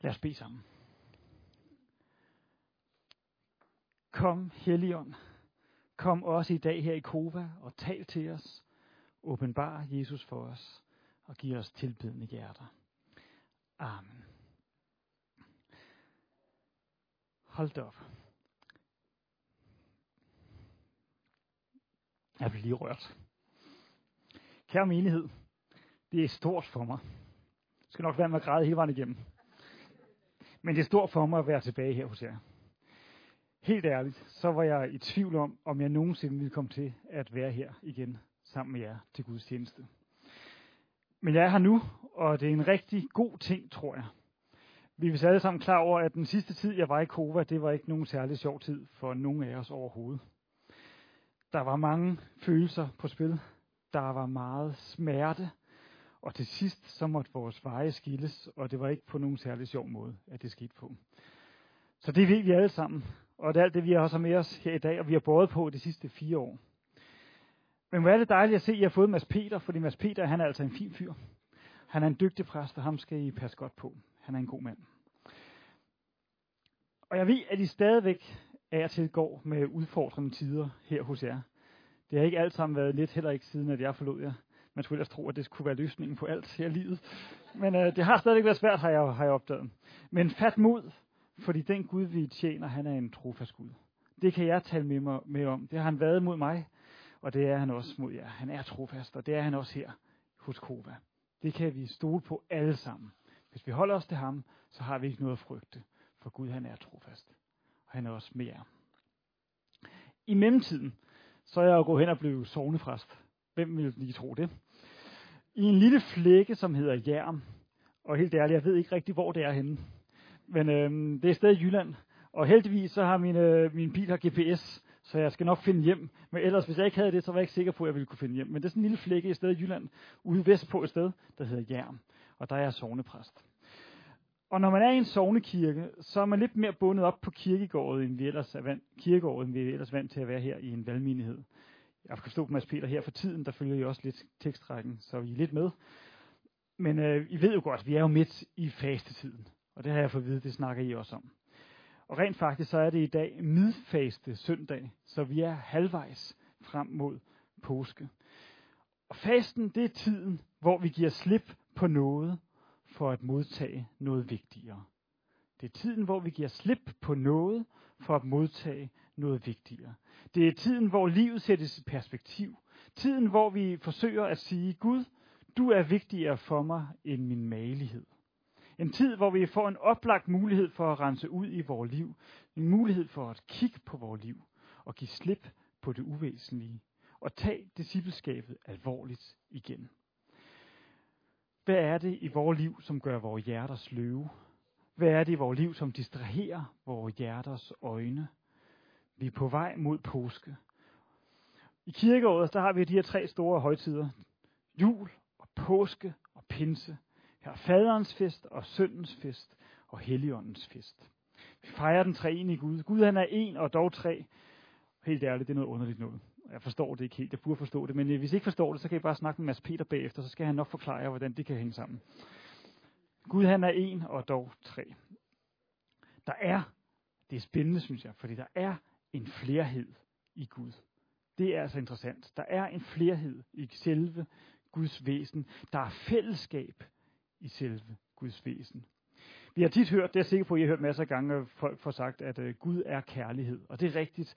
Lad os bede sammen. Kom, Helligånd. Kom også i dag her i Kova og tal til os. Åbenbar Jesus for os og giv os tilbedende hjerter. Amen. Hold da op. Jeg bliver lige rørt. Kære menighed, det er stort for mig. Jeg skal nok være med at græde hele vejen igennem. Men det er stort for mig at være tilbage her hos jer. Helt ærligt, så var jeg i tvivl om, om jeg nogensinde ville komme til at være her igen sammen med jer til Guds tjeneste. Men jeg er her nu, og det er en rigtig god ting, tror jeg. Vi er vist alle sammen klar over, at den sidste tid, jeg var i Kova, det var ikke nogen særlig sjov tid for nogen af os overhovedet. Der var mange følelser på spil. Der var meget smerte. Og til sidst, så måtte vores veje skilles, og det var ikke på nogen særlig sjov måde, at det skete på. Så det ved vi alle sammen, og det er alt det, vi også har med os her i dag, og vi har båret på de sidste fire år. Men hvor er det dejligt at se, at I har fået Mads Peter, fordi Mads Peter, han er altså en fin fyr. Han er en dygtig præst, og ham skal I passe godt på. Han er en god mand. Og jeg ved, at I stadigvæk er til går med udfordrende tider her hos jer. Det har ikke alt sammen været lidt, heller ikke siden, at jeg forlod jer. Man skulle ellers tro, at det kunne være løsningen på alt her i livet. Men øh, det har stadig været svært, har jeg, har jeg opdaget. Men fat mod, fordi den Gud, vi tjener, han er en trofast Gud. Det kan jeg tale med, mig, med om. Det har han været mod mig, og det er han også mod jer. Han er trofast, og det er han også her hos Kova. Det kan vi stole på alle sammen. Hvis vi holder os til ham, så har vi ikke noget at frygte, for Gud han er trofast. Og han er også med jer. I mellemtiden, så er jeg jo gået hen og blevet sovnefræst. Hvem ville lige tro det? I en lille flække, som hedder Jærm. Og helt ærligt, jeg ved ikke rigtig, hvor det er henne. Men øh, det er stadig i Jylland. Og heldigvis så har min, øh, min bil har GPS, så jeg skal nok finde hjem. Men ellers, hvis jeg ikke havde det, så var jeg ikke sikker på, at jeg ville kunne finde hjem. Men det er sådan en lille flække i stedet i Jylland, ude vestpå et sted, der hedder Jærm. Og der er jeg sovnepræst. Og når man er i en sovnekirke, så er man lidt mere bundet op på kirkegården, end vi ellers er vant, kirkegården, end vi er ellers vant til at være her i en valgmenighed. Jeg kan forstå på Mads Peter her for tiden, der følger I også lidt tekstrækken, så I er lidt med. Men øh, I ved jo godt, vi er jo midt i fastetiden. Og det har jeg fået at vide, det snakker I også om. Og rent faktisk så er det i dag midfaste søndag, så vi er halvvejs frem mod påske. Og fasten, det er tiden, hvor vi giver slip på noget for at modtage noget vigtigere. Det er tiden, hvor vi giver slip på noget for at modtage noget vigtigere. Det er tiden, hvor livet sættes i perspektiv. Tiden, hvor vi forsøger at sige, Gud, du er vigtigere for mig end min malighed. En tid, hvor vi får en oplagt mulighed for at rense ud i vores liv. En mulighed for at kigge på vores liv og give slip på det uvæsentlige. Og tage discipleskabet alvorligt igen. Hvad er det i vores liv, som gør vores hjerter sløve? Hvad er det i vores liv, som distraherer vores hjerters øjne? Vi er på vej mod påske. I kirkeåret, der har vi de her tre store højtider. Jul og påske og pinse. Her er faderens fest og søndens fest og helligåndens fest. Vi fejrer den treenige Gud. Gud han er en og dog tre. Helt ærligt, det er noget underligt noget. Jeg forstår det ikke helt. Jeg burde forstå det. Men øh, hvis I ikke forstår det, så kan I bare snakke med Mads Peter bagefter. Så skal han nok forklare jer, hvordan det kan hænge sammen. Gud han er en og dog tre. Der er, det er spændende synes jeg, fordi der er en flerhed i Gud. Det er altså interessant. Der er en flerhed i selve Guds væsen. Der er fællesskab i selve Guds væsen. Vi har tit hørt, det er jeg sikker på, at I har hørt masser af gange, at folk får sagt, at øh, Gud er kærlighed. Og det er rigtigt.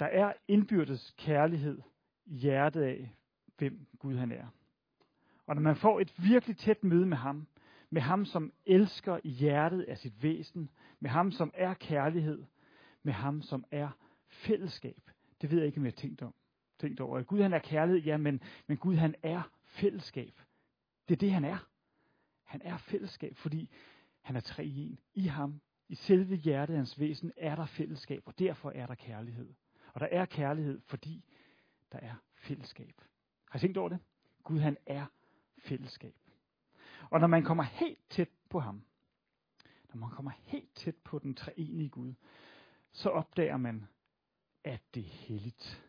Der er indbyrdes kærlighed i hjertet af, hvem Gud han er. Og når man får et virkelig tæt møde med ham, med ham som elsker i hjertet af sit væsen, med ham som er kærlighed, med ham som er fællesskab. Det ved jeg ikke, om jeg har tænkt, om, tænkt over. Gud han er kærlighed, ja, men, men Gud han er fællesskab. Det er det, han er. Han er fællesskab, fordi han er tre i en. I ham, i selve hjertet hans væsen, er der fællesskab, og derfor er der kærlighed. Og der er kærlighed, fordi der er fællesskab. Har I tænkt over det? Gud han er fællesskab. Og når man kommer helt tæt på ham, når man kommer helt tæt på den treenige Gud, så opdager man, at det er helligt.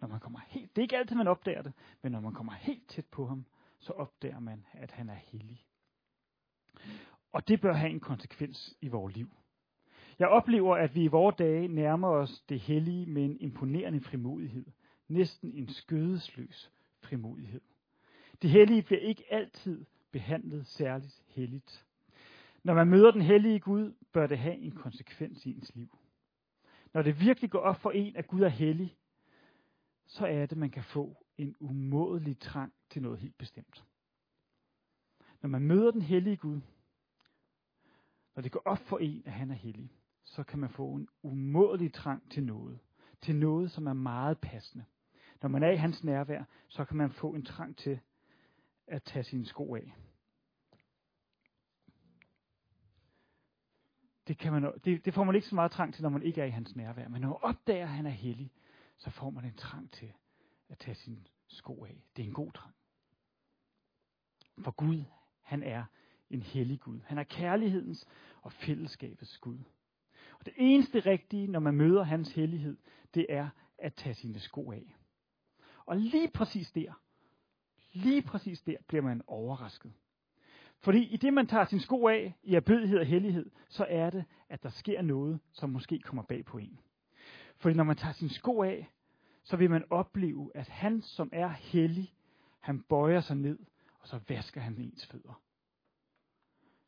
Når man kommer helt, det er ikke altid, man opdager det, men når man kommer helt tæt på ham, så opdager man, at han er hellig. Og det bør have en konsekvens i vores liv. Jeg oplever, at vi i vores dage nærmer os det hellige med en imponerende frimodighed. Næsten en skødesløs frimodighed. Det hellige bliver ikke altid behandlet særligt helligt. Når man møder den hellige Gud, bør det have en konsekvens i ens liv. Når det virkelig går op for en, at Gud er hellig, så er det, man kan få en umådelig trang til noget helt bestemt. Når man møder den hellige Gud, når det går op for en, at han er hellig, så kan man få en umådelig trang til noget. Til noget, som er meget passende. Når man er i hans nærvær, så kan man få en trang til at tage sine sko af. Det, kan man, det, det får man ikke så meget trang til, når man ikke er i hans nærvær. Men når man opdager, at han er hellig, så får man en trang til at tage sine sko af. Det er en god trang. For Gud, han er en hellig Gud. Han er kærlighedens og fællesskabets Gud. Og det eneste rigtige, når man møder hans hellighed, det er at tage sine sko af. Og lige præcis der, lige præcis der bliver man overrasket. Fordi i det, man tager sin sko af i erbødighed og hellighed, så er det, at der sker noget, som måske kommer bag på en. Fordi når man tager sin sko af, så vil man opleve, at han, som er hellig, han bøjer sig ned, og så vasker han ens fødder.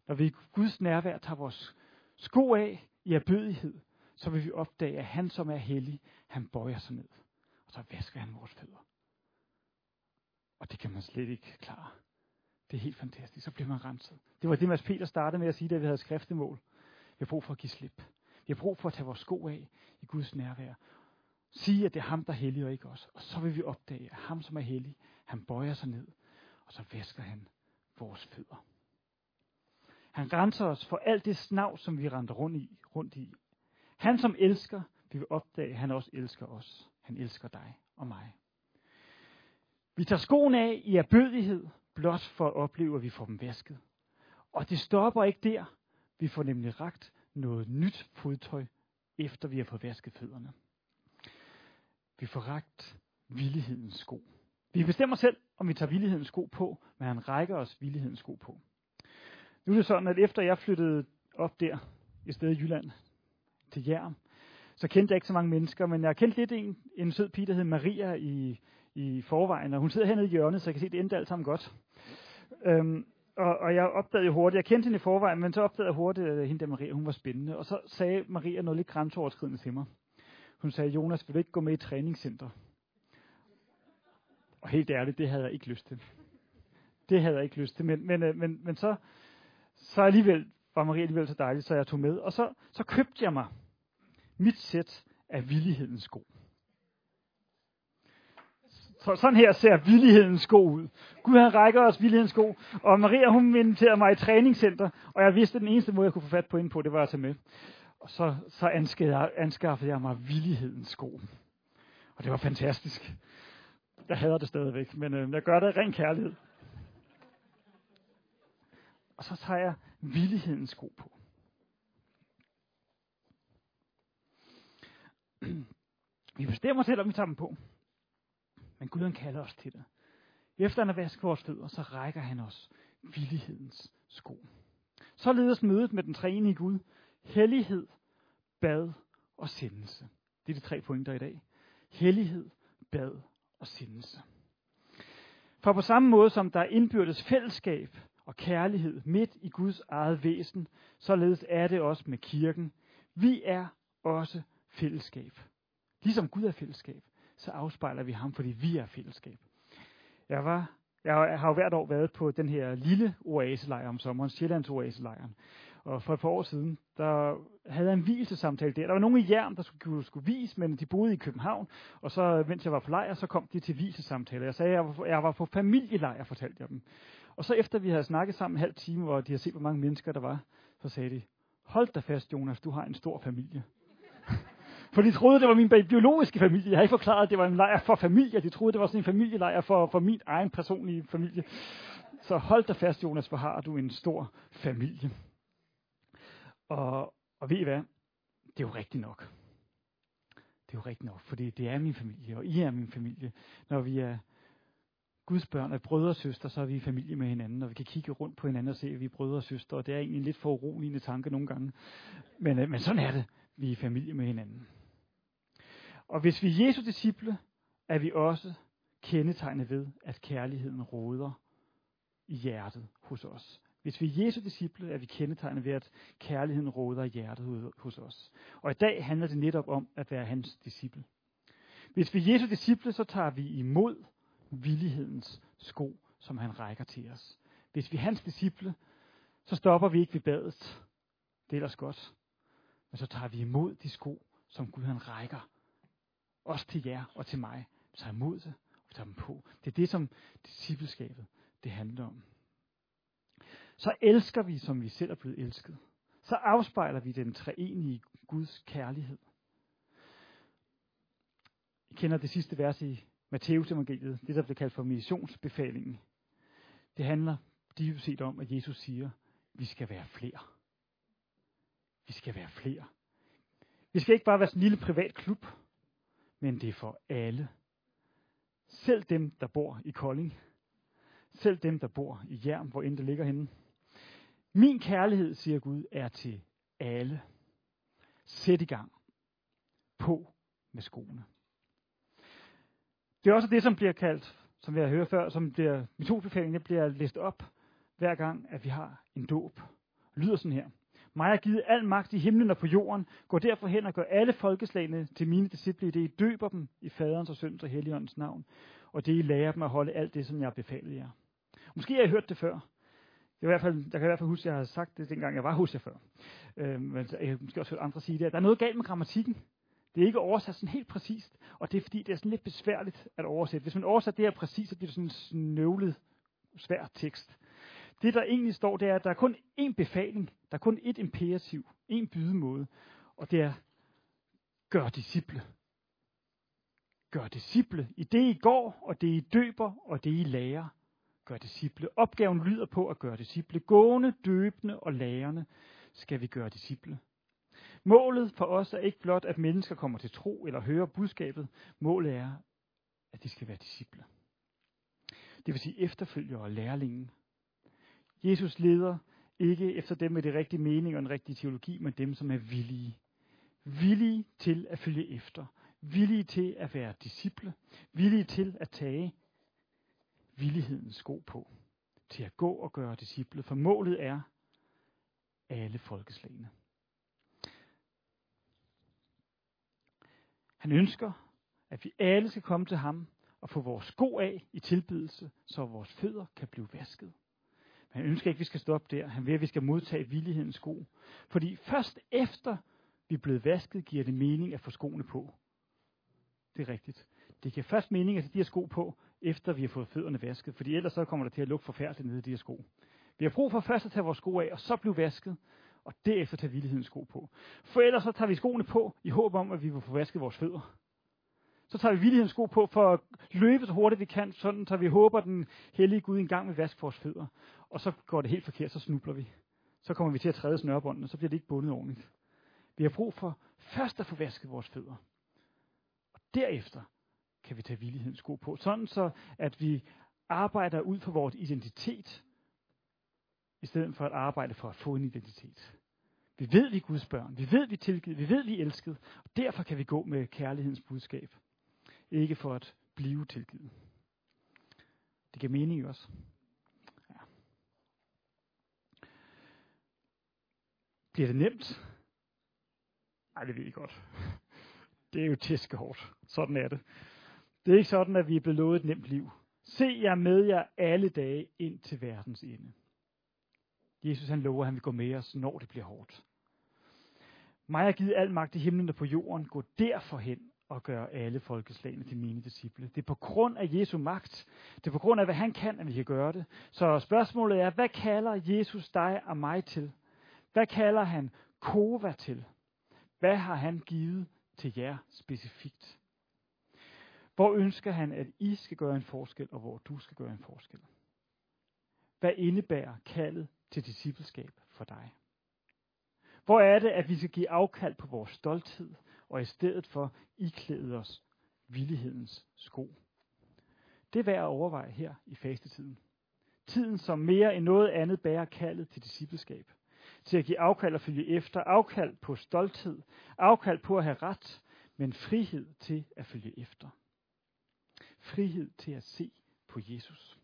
Når vi i Guds nærvær tager vores sko af i erbødighed, så vil vi opdage, at han, som er hellig, han bøjer sig ned, og så vasker han vores fødder. Og det kan man slet ikke klare. Det er helt fantastisk. Så bliver man renset. Det var det, Mads Peter startede med at sige, da vi havde skriftemål. Vi har brug for at give slip. Vi har brug for at tage vores sko af i Guds nærvær. Sige, at det er ham, der er hellig, og ikke os. Og så vil vi opdage, at ham, som er hellig, han bøjer sig ned, og så væsker han vores fødder. Han renser os for alt det snav, som vi render rundt i. Rundt i. Han, som elsker, vi vil opdage, at han også elsker os. Han elsker dig og mig. Vi tager skoen af i erbødighed, blot for at opleve, at vi får dem vasket. Og det stopper ikke der. Vi får nemlig ragt noget nyt fodtøj, efter vi har fået vasket fødderne. Vi får ragt villighedens sko. Vi bestemmer selv, om vi tager villighedens sko på, men han rækker os villighedens sko på. Nu er det sådan, at efter jeg flyttede op der, i stedet i Jylland, til Jern, så kendte jeg ikke så mange mennesker, men jeg kendte lidt en, en sød pige, der hed Maria i, i forvejen, og hun sidder hernede i hjørnet, så jeg kan se, at det endte alt sammen godt. Øhm, og, og jeg opdagede jo hurtigt, jeg kendte hende i forvejen, men så opdagede jeg hurtigt, at hende der Maria, hun var spændende. Og så sagde Maria noget lidt grænseoverskridende til mig. Hun sagde, Jonas, vil du ikke gå med i træningscenter? Og helt ærligt, det havde jeg ikke lyst til. Det havde jeg ikke lyst til. Men, men, men, men, men så, så alligevel var Maria alligevel så dejlig, så jeg tog med. Og så, så købte jeg mig mit sæt af villighedens sko. Så sådan her ser villighedens sko ud. Gud han rækker os villighedens sko, og Maria hun inviterede mig i træningscenter, og jeg vidste, at den eneste måde, jeg kunne få fat på ind på, det var at tage med. Og så, så anskaffede jeg mig villighedens sko. Og det var fantastisk. Jeg hader det stadigvæk, men øh, jeg gør det af ren kærlighed. Og så tager jeg villighedens sko på. Vi bestemmer selv, om vi tager dem på. Men Gud han kalder os til det. Efter han har vasket vores fødder, så rækker han os villighedens sko. Så ledes mødet med den treenige Gud, hellighed, bad og sendelse. Det er de tre pointer i dag. Hellighed, bad og sendelse. For på samme måde som der er indbyrdes fællesskab og kærlighed midt i Guds eget væsen, således er det også med kirken. Vi er også fællesskab. Ligesom Gud er fællesskab, så afspejler vi ham, fordi vi er fællesskab. Jeg, var, jeg har jo hvert år været på den her lille oaselejr om sommeren, Sjællands oaselejren. Og for et par år siden, der havde jeg en hvilesamtale der. Der var nogen i Jern, der skulle, skulle vise, men de boede i København. Og så, mens jeg var på lejr, så kom de til hvilesamtale. Jeg sagde, at jeg var, jeg var på familielejr, fortalte jeg dem. Og så efter vi havde snakket sammen en halv time, og de havde set, hvor mange mennesker der var, så sagde de, hold da fast, Jonas, du har en stor familie. For de troede, det var min biologiske familie. Jeg har ikke forklaret, at det var en lejr for familie. De troede, det var sådan en familielejr for, for min egen personlige familie. Så hold dig fast, Jonas, for har du en stor familie. Og, og ved I hvad? Det er jo rigtigt nok. Det er jo rigtigt nok, fordi det er min familie, og I er min familie, når vi er Guds børn er brødre og søstre, så er vi i familie med hinanden, og vi kan kigge rundt på hinanden og se, at vi er brødre og søstre, og det er egentlig en lidt for uroligende tanke nogle gange. Men, øh, men sådan er det. Vi er i familie med hinanden. Og hvis vi er Jesu disciple, er vi også kendetegnet ved, at kærligheden råder i hjertet hos os. Hvis vi er Jesu disciple, er vi kendetegnet ved, at kærligheden råder i hjertet hos os. Og i dag handler det netop om at være hans disciple. Hvis vi er Jesu disciple, så tager vi imod villighedens sko, som han rækker til os. Hvis vi er hans disciple, så stopper vi ikke ved badet. Det er ellers godt. Men så tager vi imod de sko, som Gud han rækker. Også til jer og til mig. Vi tager imod det, og vi tager dem på. Det er det, som discipleskabet det handler om. Så elsker vi, som vi selv er blevet elsket. Så afspejler vi den treenige Guds kærlighed. I kender det sidste vers i Matteus evangeliet, det der bliver kaldt for missionsbefalingen. Det handler dybest set om, at Jesus siger, vi skal være flere. Vi skal være flere. Vi skal ikke bare være sådan en lille privat klub, men det er for alle. Selv dem, der bor i Kolding. Selv dem, der bor i Jern, hvor end det ligger henne. Min kærlighed, siger Gud, er til alle. Sæt i gang. På med skoene. Det er også det, som bliver kaldt, som vi har hørt før, som bliver, metodbefalingen bliver læst op, hver gang, at vi har en dåb. lyder sådan her. Mig er givet al magt i himlen og på jorden. Gå derfor hen og gør alle folkeslagene til mine disciple, det I døber dem i faderens og søndens og helligåndens navn, og det I lærer dem at holde alt det, som jeg befaler jer. Måske har I hørt det før. Jeg, I hvert fald, jeg kan i hvert fald huske, at jeg har sagt det, dengang jeg var hos jer før. Øh, men jeg har måske også hørt andre sige det. Der er noget galt med grammatikken. Det er ikke oversat sådan helt præcist, og det er fordi, det er sådan lidt besværligt at oversætte. Hvis man oversætter det her præcist, så bliver det sådan en snøvlet, svær tekst. Det, der egentlig står, det er, at der er kun én befaling. Der er kun ét imperativ. En bydemåde. Og det er, gør disciple. Gør disciple. I det, I går, og det, I døber, og det, I lærer. Gør disciple. Opgaven lyder på at gøre disciple. Gående, døbende og lærerne skal vi gøre disciple. Målet for os er ikke blot, at mennesker kommer til tro eller hører budskabet. Målet er, at de skal være disciple. Det vil sige efterfølgere og lærlingen. Jesus leder ikke efter dem med det rigtige mening og en rigtig teologi, men dem, som er villige. Villige til at følge efter. Villige til at være disciple. Villige til at tage villighedens sko på. Til at gå og gøre disciple. For målet er alle folkeslagene. Han ønsker, at vi alle skal komme til ham og få vores sko af i tilbydelse, så vores fødder kan blive vasket. Men han ønsker ikke, at vi skal stoppe der. Han vil, at vi skal modtage villighedens sko. Fordi først efter vi er blevet vasket, giver det mening at få skoene på. Det er rigtigt. Det giver først mening at have de her sko på, efter vi har fået fødderne vasket. Fordi ellers så kommer der til at lugte forfærdeligt nede i de her sko. Vi har brug for først at tage vores sko af, og så blive vasket, og derefter tage villighedens sko på. For ellers så tager vi skoene på, i håb om, at vi vil få vasket vores fødder. Så tager vi villighedens sko på for at løbe så hurtigt vi kan, sådan så vi håber, at den hellige Gud engang vil vaske vores fødder. Og så går det helt forkert, så snubler vi. Så kommer vi til at træde snørbåndene, og så bliver det ikke bundet ordentligt. Vi har brug for først at få vasket vores fødder. Og derefter kan vi tage villighedens sko på. Sådan så, at vi arbejder ud for vores identitet, i stedet for at arbejde for at få en identitet. Vi ved, vi er Guds børn. Vi ved, vi er tilgivet. Vi ved, vi er elsket. Og derfor kan vi gå med kærlighedens budskab. Ikke for at blive tilgivet. Det giver mening også. Ja. Bliver det nemt? Nej, det ved I godt. Det er jo tæskehårdt. Sådan er det. Det er ikke sådan, at vi er blevet lovet et nemt liv. Se jer med jer alle dage ind til verdens ende. Jesus han lover, at han vil gå med os, når det bliver hårdt. Mig har givet al magt i himlen og på jorden. Gå derfor hen og gøre alle folkeslagene til mine disciple. Det er på grund af Jesu magt. Det er på grund af, hvad han kan, at vi kan gøre det. Så spørgsmålet er, hvad kalder Jesus dig og mig til? Hvad kalder han Kova til? Hvad har han givet til jer specifikt? Hvor ønsker han, at I skal gøre en forskel, og hvor du skal gøre en forskel? Hvad indebærer kaldet til discipleskab for dig? Hvor er det, at vi skal give afkald på vores stolthed, og i stedet for iklæde os villighedens sko? Det er værd at overveje her i fastetiden. Tiden, som mere end noget andet bærer kaldet til discipleskab. Til at give afkald og følge efter, afkald på stolthed, afkald på at have ret, men frihed til at følge efter. Frihed til at se på Jesus.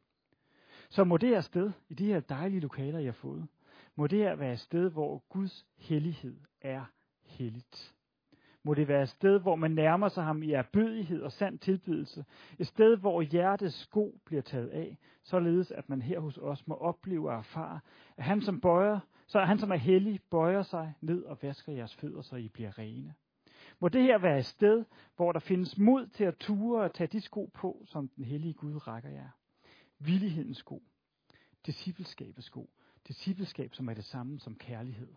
Så må det her sted, i de her dejlige lokaler, jeg har fået, må det her være et sted, hvor Guds hellighed er helligt. Må det være et sted, hvor man nærmer sig ham i erbødighed og sand tilbydelse. Et sted, hvor hjertets sko bliver taget af, således at man her hos os må opleve og erfare, at han som bøjer, så han som er hellig, bøjer sig ned og vasker jeres fødder, så I bliver rene. Må det her være et sted, hvor der findes mod til at ture og tage de sko på, som den hellige Gud rækker jer. Villighedens sko. Discipleskabets sko. Discipleskab, som er det samme som kærlighed.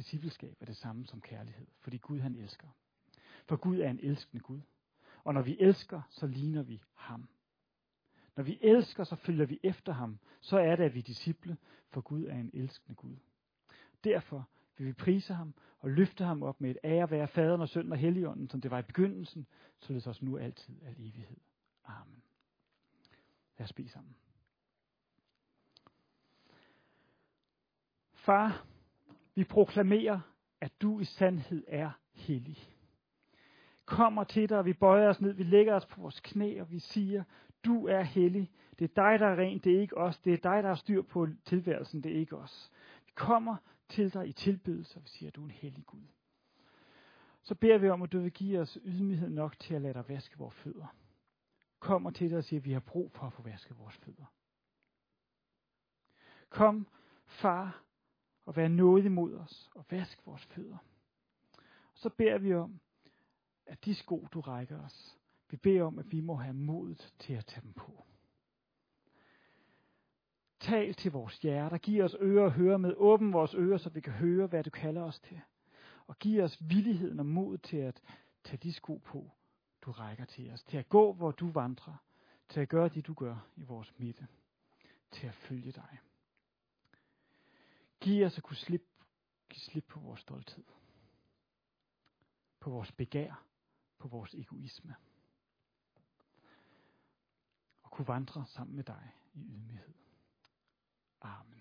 Discipleskab er det samme som kærlighed, fordi Gud han elsker. For Gud er en elskende Gud. Og når vi elsker, så ligner vi ham. Når vi elsker, så følger vi efter ham. Så er det, at vi er disciple, for Gud er en elskende Gud. Derfor vil vi prise ham og løfte ham op med et ære være faderen og sønnen og helligånden, som det var i begyndelsen, således også nu altid al evighed. Amen. Lad os bede sammen. Far, vi proklamerer, at du i sandhed er hellig. Kommer til dig, og vi bøjer os ned, vi lægger os på vores knæ, og vi siger, du er hellig. Det er dig, der er ren, det er ikke os. Det er dig, der har styr på tilværelsen, det er ikke os. Vi kommer til dig i tilbedelse, og vi siger, du er en hellig Gud. Så beder vi om, at du vil give os ydmyghed nok til at lade dig vaske vores fødder. Kommer til dig og siger, at vi har brug for at få vasket vores fødder. Kom, far, og vær nådig mod os og vask vores fødder. Så beder vi om, at de sko, du rækker os, vi beder om, at vi må have modet til at tage dem på. Tal til vores hjerter. Giv os ører at høre med. Åbn vores ører, så vi kan høre, hvad du kalder os til. Og giv os villigheden og mod til at tage de sko på, du rækker til os. Til at gå, hvor du vandrer. Til at gøre det, du gør i vores midte. Til at følge dig. Giv os at kunne slippe, give slip på vores stolthed. På vores begær. På vores egoisme. Og kunne vandre sammen med dig i ydmyghed. Amen.